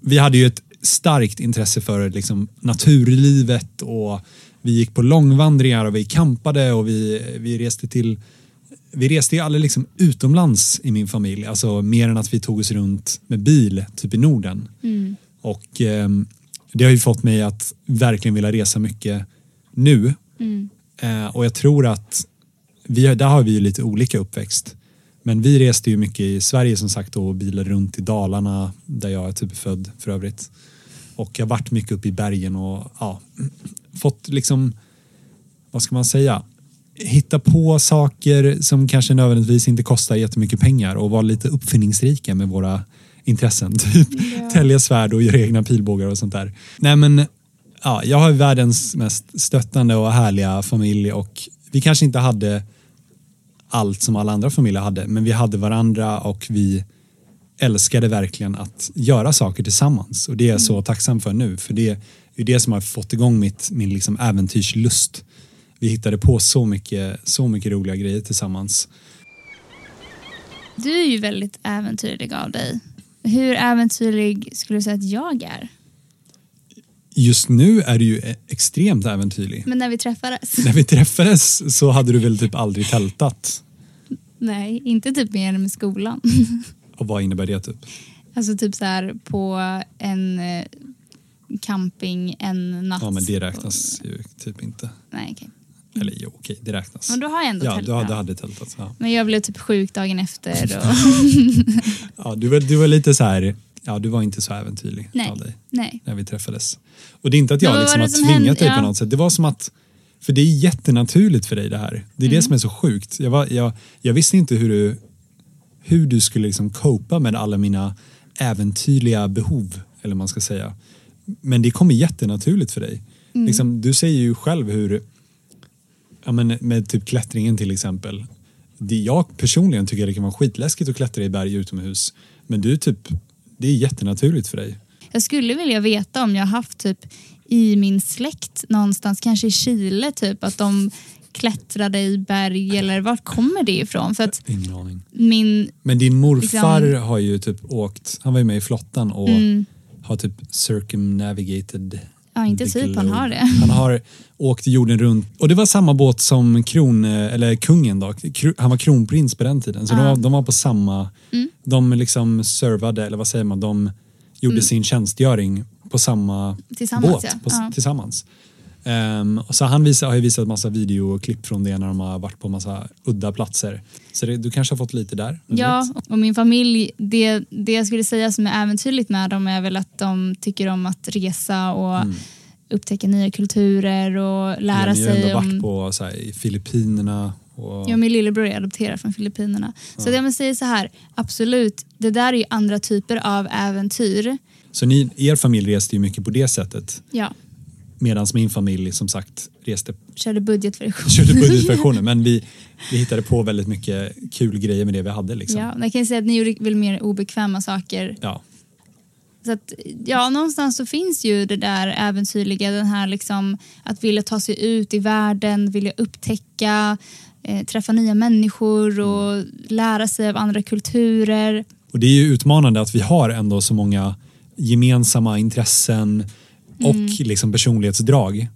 vi hade ju ett starkt intresse för liksom, naturlivet och vi gick på långvandringar och vi campade och vi, vi reste till vi reste ju aldrig liksom utomlands i min familj, alltså mer än att vi tog oss runt med bil, typ i Norden. Mm. Och eh, det har ju fått mig att verkligen vilja resa mycket nu. Mm. Eh, och jag tror att vi, där har vi ju lite olika uppväxt. Men vi reste ju mycket i Sverige som sagt och bilade runt i Dalarna där jag är typ född för övrigt. Och jag har varit mycket uppe i bergen och ja, fått liksom, vad ska man säga, hitta på saker som kanske nödvändigtvis inte kostar jättemycket pengar och vara lite uppfinningsrika med våra intressen. Typ Ja. tälja svärd och göra egna pilbågar och sånt där. Nej men, ja, jag har världens mest stöttande och härliga familj och vi kanske inte hade allt som alla andra familjer hade, men vi hade varandra och vi älskade verkligen att göra saker tillsammans och det är jag så tacksam för nu för det är det som har fått igång mitt, min liksom äventyrslust. Vi hittade på så mycket, så mycket roliga grejer tillsammans. Du är ju väldigt äventyrlig av dig. Hur äventyrlig skulle du säga att jag är? Just nu är du ju extremt äventyrlig. Men när vi träffades? När vi träffades så hade du väl typ aldrig tältat. Nej, inte typ mer än med skolan. Och vad innebär det typ? Alltså typ så här på en eh, camping en natt. Ja men det räknas ju typ inte. Nej, okej. Eller jo, okej, det räknas. Men då har jag ändå Ja, du hade, hade tältat. Ja. Men jag blev typ sjuk dagen efter. Och... Ja, du, var, du var lite så här, ja du var inte så äventyrlig Nej. av dig Nej. när vi träffades. Och det är inte att jag vad liksom har det tvingat hände? dig på Ja. något sätt. Det var som att, för det är jättenaturligt för dig det här. Det är det Mm. som är så sjukt. Jag, var, jag, jag visste inte hur du, hur du skulle liksom copa med alla mina äventyrliga behov, eller man ska säga. Men det kommer jättenaturligt för dig. Mm. Liksom, du säger ju själv hur, ja, men med typ klättringen till exempel. Det jag personligen tycker det kan vara skitläskigt att klättra i berg utomhus. Men du typ, det är jättenaturligt för dig. Jag skulle vilja veta om jag haft typ i min släkt någonstans, kanske i Chile typ, att de klättrade i berg eller vart kommer det ifrån? För att Ingen aning. min... Men din morfar Liksom- har ju typ åkt, han var ju med i flottan och Mm, har typ circumnavigated ja, inte typ, han har det. Han har åkt jorden runt och det var samma båt som kron, eller kungen då. Han var kronprins på den tiden så de, Ja. var, de var på samma, Mm. de liksom servade, eller vad säger man, de gjorde sin tjänstgöring på samma Tillsammans båt ja. på, ja. tillsammans. Och så han visar, har ju visat massa videoklipp från det när de har varit på massa udda platser. Så det, du kanske har fått lite där? Ja, vet? och min familj, det, det jag skulle säga som är äventyrligt med dem är väl att de tycker om att resa och Mm. upptäcka nya kulturer och lära Ni har ju sig ändå om... varit på så här, i Filippinerna. Och, Ja, min lillebror är adopterad från Filippinerna. Så jag säga så här, absolut, det där är ju andra typer av äventyr. Så ni, er familj reste ju mycket på det sättet. Ja, Medan min familj som sagt reste, körde budgetversion. körde budgetversionen. men vi, vi hittade på väldigt mycket kul grejer med det vi hade. Liksom. Ja, jag kan säga att ni gjorde väl mer obekväma saker. Ja. Så att, ja, någonstans så finns ju det där äventyrliga, den här liksom att vilja ta sig ut i världen, vilja upptäcka, eh, träffa nya människor och lära sig av andra kulturer. Och det är ju utmanande att vi har ändå så många gemensamma intressen och liksom personlighetsdrag.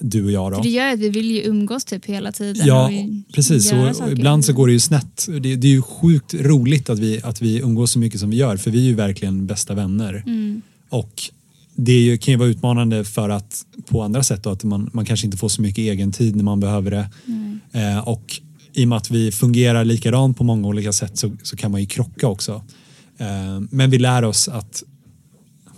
Du och jag då. För det gör att vi vill ju umgås typ hela tiden. Ja, precis. Och, och ibland så går det ju snett. Det, det är ju sjukt roligt att vi, att vi umgås så mycket som vi gör för vi är ju verkligen bästa vänner. Mm. Och det ju, kan ju vara utmanande för att på andra sätt då, att man, man kanske inte får så mycket egen tid när man behöver det. Mm. Eh, och i och med att vi fungerar likadant på många olika sätt så, så kan man ju krocka också. Eh, men vi lär oss att,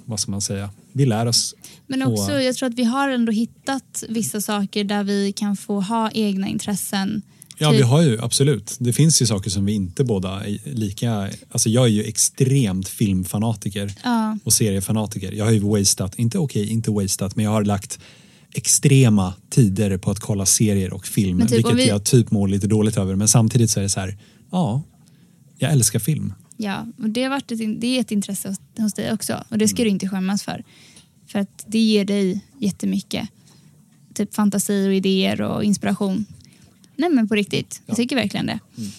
vad ska man säga, vi lär oss. Men Och- också, jag tror att vi har ändå hittat vissa saker där vi kan få ha egna intressen. Ja, Typ- vi har ju absolut. Det finns ju saker som vi inte båda är lika, alltså jag är ju extremt filmfanatiker Ja, och seriefanatiker. Jag har ju wastat, inte okej, inte wastat, men jag har lagt extrema tider på att kolla serier och film, typ vilket vi- jag typ mår lite dåligt över. Men samtidigt så är det så här, ja, jag älskar film. Ja. Och det, har varit ett, det är ett intresse hos, hos dig också och det ska Mm. du inte skämmas för. För att det ger dig jättemycket typ fantasi och idéer och inspiration. Nej men på riktigt, jag Ja. tycker verkligen det. Mm.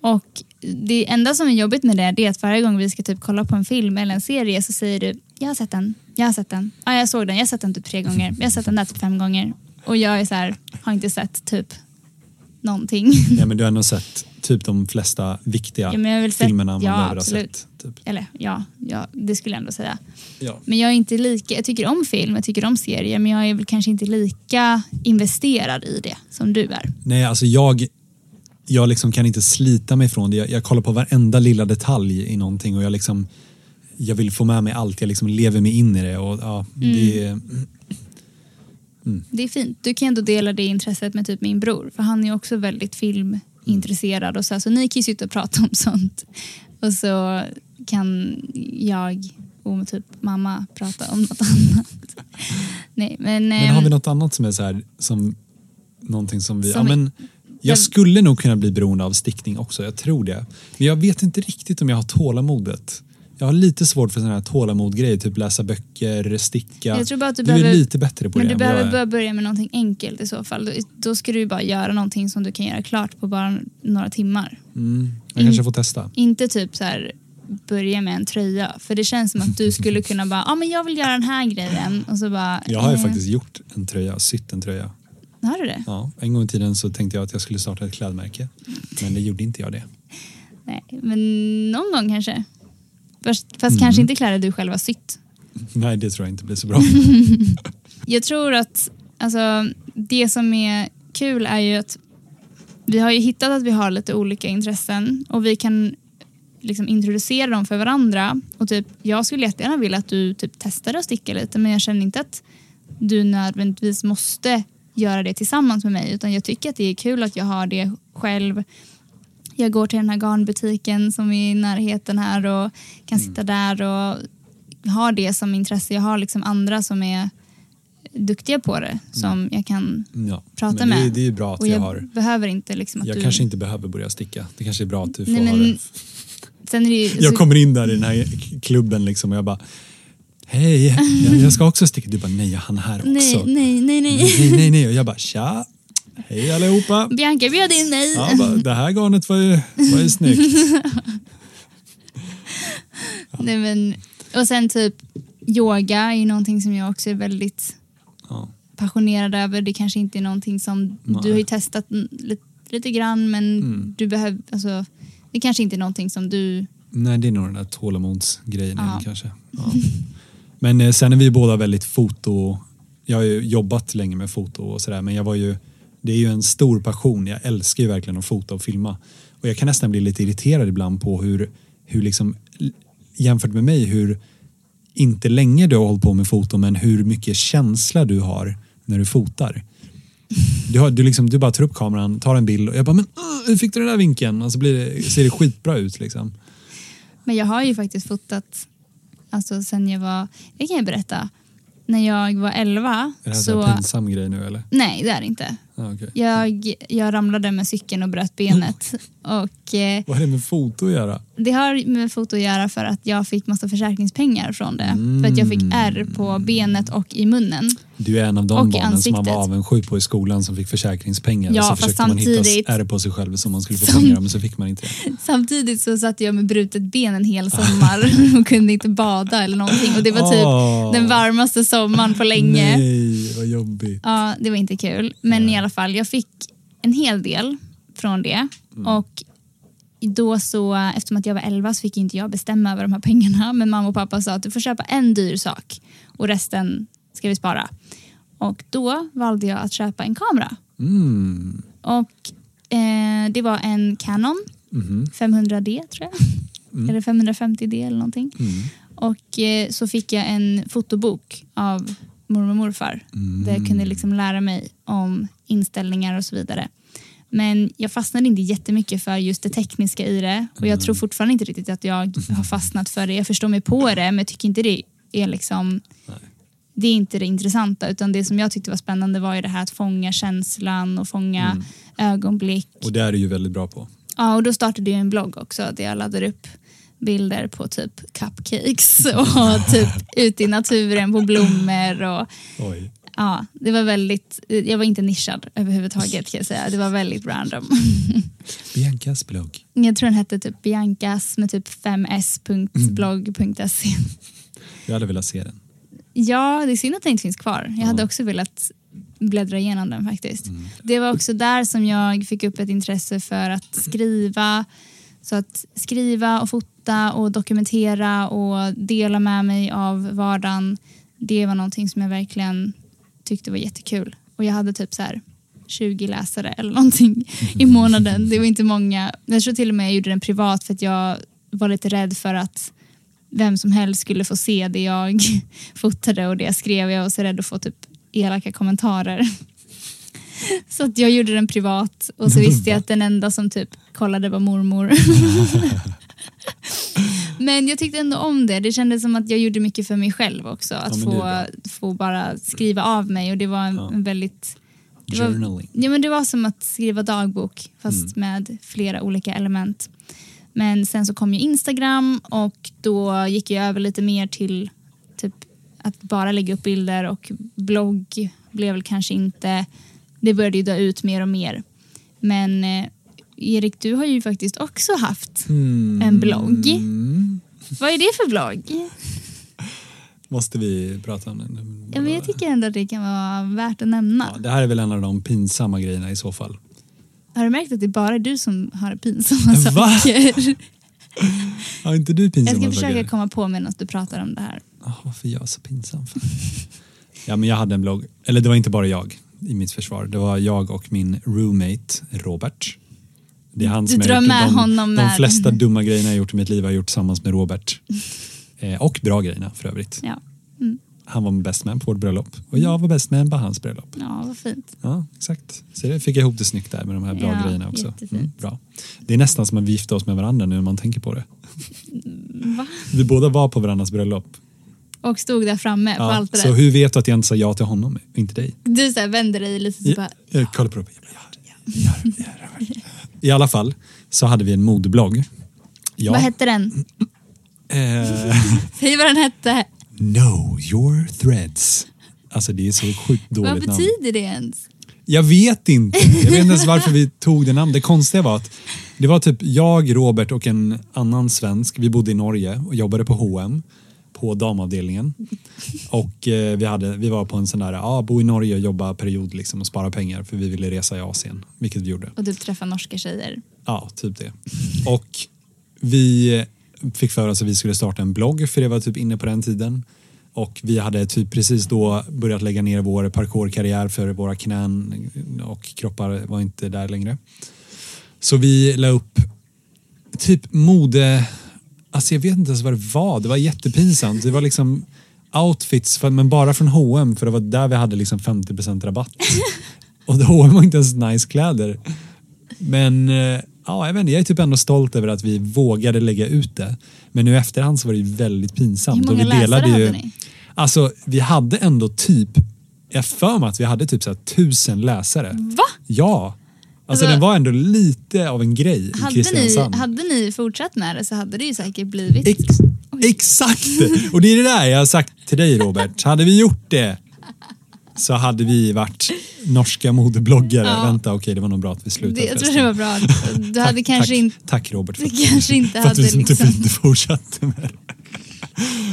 Och det enda som är jobbigt med det, det är att varje gång vi ska typ kolla på en film eller en serie så säger du jag har sett den, jag har sett den, ja, jag såg den, jag har sett den typ tre gånger, jag har sett den där typ fem gånger. Och jag är så här, har inte sett typ någonting. Ja, men du har ändå sett typ de flesta viktiga Ja, men jag har väl sett- filmerna man ja, absolut. sett. Typ. Eller ja, ja, det skulle jag ändå säga. Ja. Men jag är inte lika, jag tycker om film, jag tycker om serier men jag är väl kanske inte lika investerad i det som du är. Nej, alltså jag, jag liksom kan inte slita mig från det. Jag, jag kollar på varenda lilla detalj i någonting och jag liksom jag vill få med mig allt, jag liksom lever mig in i det. Och, ja, det är, Det är fint. Du kan ändå dela det intresset med typ min bror för han är också väldigt filmintresserad och så, här, så ni kan ju sitta och prata om sånt. Och så kan jag och typ mamma prata om något annat. Nej, men, men har vi ehm, något annat som är så här, som någonting som vi, Som ja, men jag skulle nog kunna bli beroende av stickning också, jag tror det. Men jag vet inte riktigt om jag har tålamodet. Jag har lite svårt för sådana här tålamodgrejer, typ läsa böcker, sticka. Jag tror bara att du du är behöver- lite bättre på men det du behöver är. börja börja med någonting enkelt i så fall. Då, då ska du bara göra någonting som du kan göra klart på bara några timmar. Mm, jag kanske får testa. Inte typ så här börja med en tröja. För det känns som att du skulle kunna bara, ja ah, men jag vill göra den här grejen. Och så bara, Jag har ju eh, faktiskt gjort en tröja, sytt en tröja. Har du det? Ja, en gång i tiden så tänkte jag att jag skulle starta ett klädmärke. Men det gjorde inte jag det. Nej, men någon gång kanske. Fast, Mm. kanske inte kläder du själv har sytt. Nej, det tror jag inte blir så bra. Jag tror att alltså, det som är kul är ju att vi har ju hittat att vi har lite olika intressen och vi kan liksom introducera dem för varandra. Och typ, jag skulle jättegärna vilja att du typ testar att sticka lite men jag känner inte att du nödvändigtvis måste göra det tillsammans med mig utan jag tycker att det är kul att jag har det själv. Jag går till den här garnbutiken som är i närheten här och kan sitta där och ha det som intresse. Jag har liksom andra som är duktiga på det som jag kan Ja. prata men det, med. det är bra att och jag jag har... behöver inte liksom att Jag du... kanske inte behöver börja sticka. Det kanske är bra att du får Nej, ha men- det. Sen är det ju, Jag kommer in där i den här klubben liksom och jag bara Hej, jag, jag ska också sticka. Du bara nej, han här också. nej, nej, nej, nej. nej, nej, nej. Och jag bara tja, hej allihopa. Bianca bjöd in mig. Ja, det här garnet var ju, var ju snyggt. Nej, men, och sen typ yoga är ju någonting som jag också är väldigt Ja. passionerad över. Det kanske inte är någonting som Nej. du har ju testat lite, lite grann men Mm. du behöver, alltså, det kanske inte är någonting som du Nej, det är nog den där tålamodsgrejen Ja. kanske. Ja. Men eh, sen är vi båda väldigt foto... Jag har ju jobbat länge med foto och sådär men jag var ju... Det är ju en stor passion. Jag älskar ju verkligen att fota och filma. Och jag kan nästan bli lite irriterad ibland på hur, hur liksom jämfört med mig hur inte länge du har hållit på med foto men hur mycket känsla du har när du fotar. Du, har, du, liksom, du bara tar upp kameran, tar en bild och jag bara men uh, hur fick du den där vinkeln? Och så blir det, ser det skitbra ut liksom. Men jag har ju faktiskt fotat, alltså sen jag var, det kan jag berätta, när jag var 11 Är det här så... en pinsam grej nu eller? nej det är det inte. Okay. Jag, jag ramlade med cykeln och bröt benet och eh, Vad har det med foto att göra? det har med foto att göra för att jag fick massa försäkringspengar från det. För att jag fick ärr på benet och i munnen. Du är en av de Och barnen som man ansiktet. var avundsjuk på i skolan som fick försäkringspengar. Ja, och så försökte man hitta ärr på sig själv som man skulle få pengar men så fick man inte det. Samtidigt så satt jag med brutet ben en hel sommar och kunde inte bada eller någonting. Och det var typ Åh. den varmaste sommaren på länge. Nej, vad jobbigt. Ja, det var inte kul. Men i alla fall, jag fick en hel del från det. Och då så, eftersom att jag var 11 så fick inte jag bestämma över de här pengarna. Men mamma och pappa sa att du får köpa en dyr sak och resten ska vi spara. Och då valde jag att köpa en kamera. Mm. Och eh, det var en Canon Mhm. 500D tror jag. Eller 550D eller någonting. Mm. Och eh, så fick jag en fotobok av mormor och morfar. Mm. Där jag kunde liksom lära mig om inställningar och så vidare. Men jag fastnade inte jättemycket för just det tekniska i det. Och jag tror fortfarande inte riktigt att jag har fastnat för det. Jag förstår mig på det men jag tycker inte det är liksom Nej. det är inte det intressanta utan det som jag tyckte var spännande var ju det här att fånga känslan och fånga Mm. ögonblick. Och det är du ju väldigt bra på. Ja, och då startade jag en blogg också där jag laddade upp bilder på typ cupcakes och typ ute i naturen på blommor och Oj. Ja, det var väldigt, jag var inte nischad överhuvudtaget kan jag säga. Det var väldigt random. Biancas blogg. Jag tror den hette typ Biancas med typ 5s.blogg.se. Jag hade velat se den. Ja, det är synd att den inte finns kvar. Jag hade Ja. också velat bläddra igenom den faktiskt. Mm. Det var också där som jag fick upp ett intresse för att skriva. Så att skriva och fota och dokumentera och dela med mig av vardagen. Det var någonting som jag verkligen tyckte var jättekul. Och jag hade typ så här 20 läsare eller någonting i månaden. Det var inte många. Jag tror till och med jag gjorde den privat för att jag var lite rädd för att vem som helst skulle få se det jag fotade och det jag skrev. Jag var så rädd att få typ elaka kommentarer. Så att jag gjorde den privat och så visste jag att den enda som typ kollade var mormor. Men jag tyckte ändå om det. Det kändes som att jag gjorde mycket för mig själv också. Att det få, få bara skriva av mig och det var en, Ja. en väldigt det var, Journaling. ja, men det var som att skriva dagbok fast Mm. med flera olika element. Men sen så kom ju Instagram och då gick jag över lite mer till typ att bara lägga upp bilder och blogg blev väl kanske inte, det började ju dö ut mer och mer. Men eh, Erik, du har ju faktiskt också haft en blogg. Mm. Vad är det för blogg? Måste vi prata om den? Ja, men jag tycker ändå att det kan vara värt att nämna. Ja, det här är väl en av de pinsamma grejerna i så fall. Har du märkt att det är bara du som har pinsamma Va? saker? Har inte du Jag pinsamma ska försöka saker? komma på medan du pratar om det här. Ah, varför är jag så pinsam? ja, men jag hade en blogg. Eller det var inte bara jag i mitt försvar. Det var jag och min roommate Robert. Det är han Du som jag drar med de, honom de med. flesta dumma grejerna jag gjort i mitt liv har jag gjort tillsammans med Robert. Eh, och bra grejerna för övrigt. Ja, mm. Han var bäst man på vårt bröllop och jag var bäst man på hans bröllop. ja vad fint. Ja, exakt. Så det fick jag ihop det snyggt där med de här bra Ja, grejerna också. jättefint. bra. Det är nästan som att vi gifte oss med varandra nu när man tänker på det. Va? Vi båda var på varandras bröllop. Och stod där framme på Ja, allt det så hur vet du att jag inte sa ja till honom inte dig? Du så här vänder dig lite typ Ja, bara, jag kollar på Robert. Jag bara, ja, ja, ja, ja, ja. I alla fall så hade vi en modeblogg. Ja. Vad hette den? Eh, Säg vad den hette. know your threads. Alltså det är så sjukt Vad dåligt namn. betyder det ens? Jag vet inte. Jag vet inte ens varför vi tog det namnet. Det konstiga var att det var typ jag, Robert och en annan svensk. Vi bodde i Norge och jobbade på H&M på damavdelningen. Och eh, vi, hade, vi var på en sån där, ja, bo i Norge och jobba period liksom och spara pengar för vi ville resa i Asien, vilket vi gjorde. Och du träffar norska tjejer. Ja, typ det. Och vi fick för oss att vi skulle starta en blogg för det var typ inne på den tiden. Och vi hade typ precis då börjat lägga ner vår parkourkarriär för våra knän och kroppar var inte där längre. Så vi la upp typ mode, alltså jag vet inte ens vad det var, det var jättepinsamt. Det var liksom outfits, för, men bara från H&M för det var där vi hade liksom 50% rabatt. Och H&M var inte ens nice kläder. Men eh, ja, jag, vet inte, jag är typ ändå stolt över att vi vågade lägga ut det. Men nu i efterhand så var det väldigt pinsamt. Hur många och vi läsare delade ju, hade ni? Alltså vi hade ändå typ, jag för mig att vi hade typ så här tusen läsare. Va? Ja. Alltså, Alltså- den var ändå lite av en grej i Hade ni, Kristiansand. hade ni fortsatt med det så hade det ju säkert blivit... Ex exakt! Och det är det där jag har sagt till dig Robert. Hade vi gjort det så hade vi varit norska modebloggare. Ja. Vänta, okej det var nog bra att vi slutade det, jag tror det var bra. Du hade tack, kanske tack, inte... Tack Robert för, Du kanske inte för att du inte, liksom... inte fortsatte med det.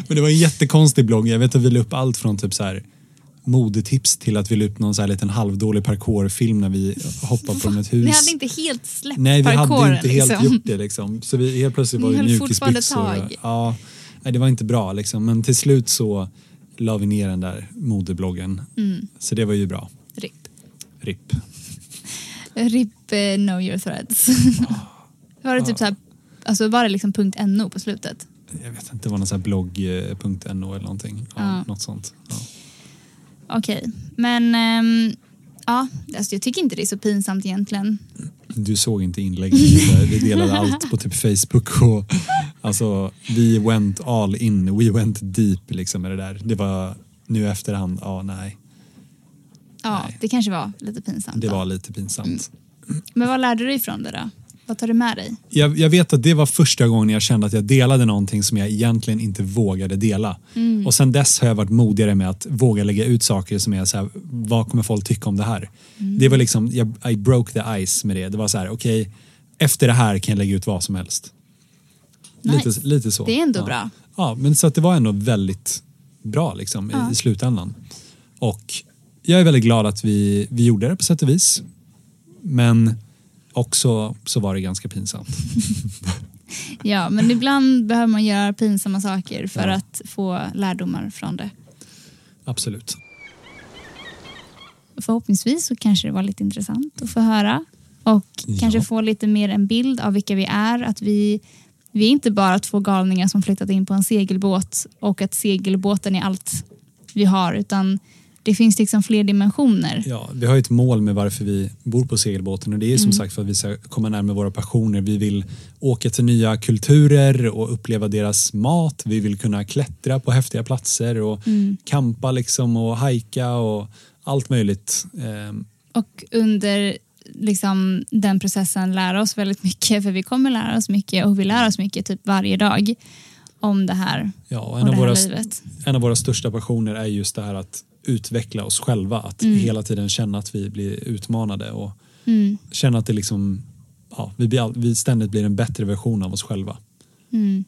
Men det var en jättekonstig blogg. Jag vet att vi la upp allt från typ så här modetips till att vi la upp någon så här liten halvdålig parkourfilm när vi hoppade från ett hus. Ni hade inte helt släppt Nej, vi hade inte helt liksom. gjort det liksom. Så vi helt plötsligt var det mjukisbyxor. Ja, nej, det var inte bra liksom. Men till slut så la vi ner den där modebloggen. Mm. Så det var ju bra. RIP. RIP. RIP eh, know your threads. var det typ så här, alltså var det liksom punkt .no på slutet? Jag vet inte, det var någon sån här blogg.no eller någonting. Ja, Ja. Något sånt. Ja. Okej, men ehm, ja, alltså jag tycker inte det är så pinsamt egentligen. Du såg inte inlägget. Vi- delade allt på typ Facebook och alltså vi went all in. We went deep liksom med det där. Det var nu efterhand, ja nej. Ja, Nej. det kanske var lite pinsamt. Det då. var lite pinsamt. Men vad lärde du dig ifrån det då? Vad tar du med dig? Jag, jag vet att det var första gången jag kände att jag delade någonting som jag egentligen inte vågade dela. Och sen dess har jag varit modigare med att våga lägga ut saker som är så här, vad kommer folk tycka om det här? Det var liksom, jag, I broke the ice med det. Det var så här, okej, efter det här kan jag lägga ut vad som helst. Nice. Lite, lite så. Det är ändå ja. bra. Ja, men så att det var ändå väldigt bra liksom i, Ja. i slutändan. Och jag är väldigt glad att vi, vi gjorde det på sätt och vis. Men också så var det ganska pinsamt. Ja, men ibland behöver man göra pinsamma saker för Ja. att få lärdomar från det. Absolut. Förhoppningsvis så kanske det var lite intressant att få höra och Ja. kanske få lite mer en bild av vilka vi är. Att vi, vi är inte bara två galningar som flyttat in på en segelbåt och att segelbåten är allt vi har utan det finns liksom fler dimensioner. Ja, vi har ju ett mål med varför vi bor på segelbåten och det är som Mm. sagt för att vi ska komma närmare våra passioner. Vi vill åka till nya kulturer och uppleva deras mat. Vi vill kunna klättra på häftiga platser och Mm. kampa liksom och hajka och allt möjligt. Ehm, Och under liksom, den processen lära oss väldigt mycket för vi kommer lära oss mycket och vi lär oss mycket typ varje dag om det här Ja, och och en, det av våra, livet. en av våra största passioner är just det här att utveckla oss själva. Att Mm. hela tiden känna att vi blir utmanade och Mm. känna att det liksom, ja, vi, blir, vi ständigt blir en bättre version av oss själva. Mm.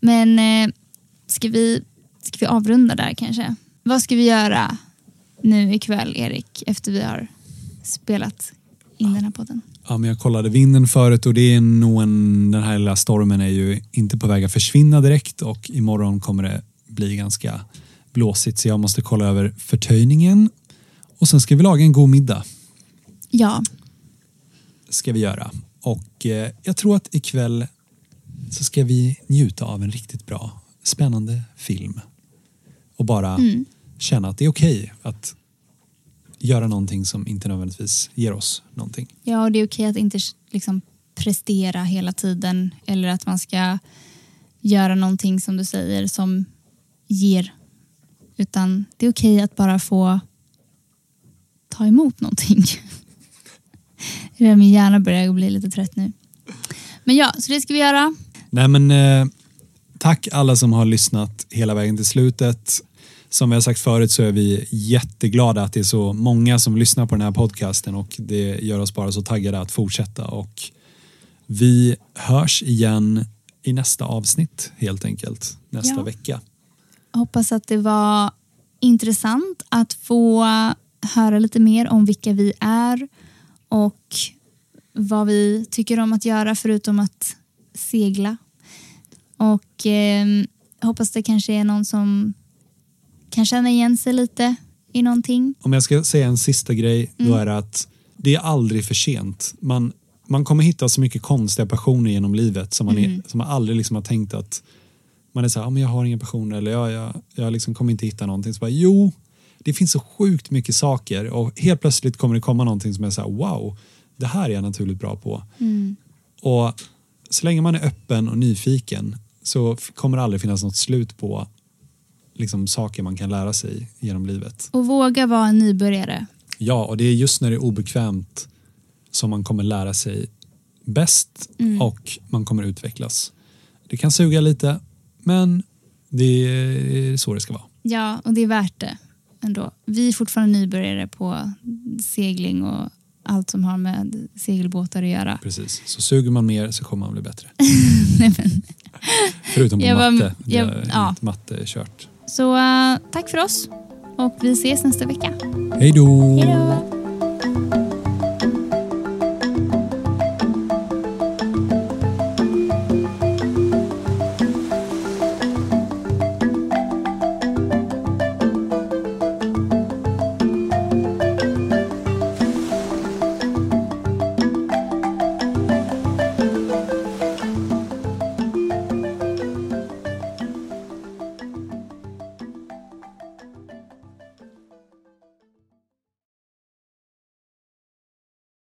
Men eh, ska, vi, ska vi avrunda där kanske? Vad ska vi göra nu ikväll, Erik, efter vi har spelat in den här podden? Ja, men jag kollade vinden förut och det är nog en, den här lilla stormen är ju inte på väg att försvinna direkt och imorgon kommer det bli ganska blåsigt så jag måste kolla över förtöjningen och sen ska vi laga en god middag. Ja, ska vi göra. Och eh, jag tror att ikväll så ska vi njuta av en riktigt bra, spännande film. Och bara Mm. känna att det är okej att göra någonting som inte nödvändigtvis ger oss någonting. ja och det är okej att inte liksom, prestera hela tiden eller att man ska göra någonting som du säger som ger. Utan det är okej att bara få ta emot någonting. Min hjärna börjar bli lite trött nu. Men ja, så det ska vi göra. Nej men eh, tack alla som har lyssnat hela vägen till slutet. Som vi har sagt förut så är vi jätteglada att det är så många som lyssnar på den här podcasten och det gör oss bara så taggade att fortsätta och vi hörs igen i nästa avsnitt helt enkelt nästa Ja. vecka. Hoppas att det var intressant att få höra lite mer om vilka vi är och vad vi tycker om att göra förutom att segla. Och eh, hoppas det kanske är någon som kan känna igen sig lite i någonting. Om jag ska säga en sista grej då är det att det är aldrig för sent. Man, man kommer hitta så mycket konstiga passioner genom livet som man, är, som man aldrig liksom har tänkt att man är så här, ah, men jag har inga passioner eller jag, jag, jag liksom kommer inte hitta någonting. Så bara, jo, det finns så sjukt mycket saker och helt plötsligt kommer det komma någonting som är så här, wow, det här är jag naturligt bra på. Och så länge man är öppen och nyfiken så kommer det aldrig finnas något slut på liksom, saker man kan lära sig genom livet. Och våga vara en nybörjare. Ja, och det är just när det är obekvämt som man kommer lära sig bäst och man kommer utvecklas. Det kan suga lite, men det är så det ska vara. Ja, och det är värt det ändå. Vi är fortfarande nybörjare på segling och allt som har med segelbåtar att göra. Precis. Så suger man mer så kommer man bli bättre. Nej, men. Förutom på Jag var- matte. jag- Det är ja. matte är kört. Så eh, tack för oss och vi ses nästa vecka. Hej då!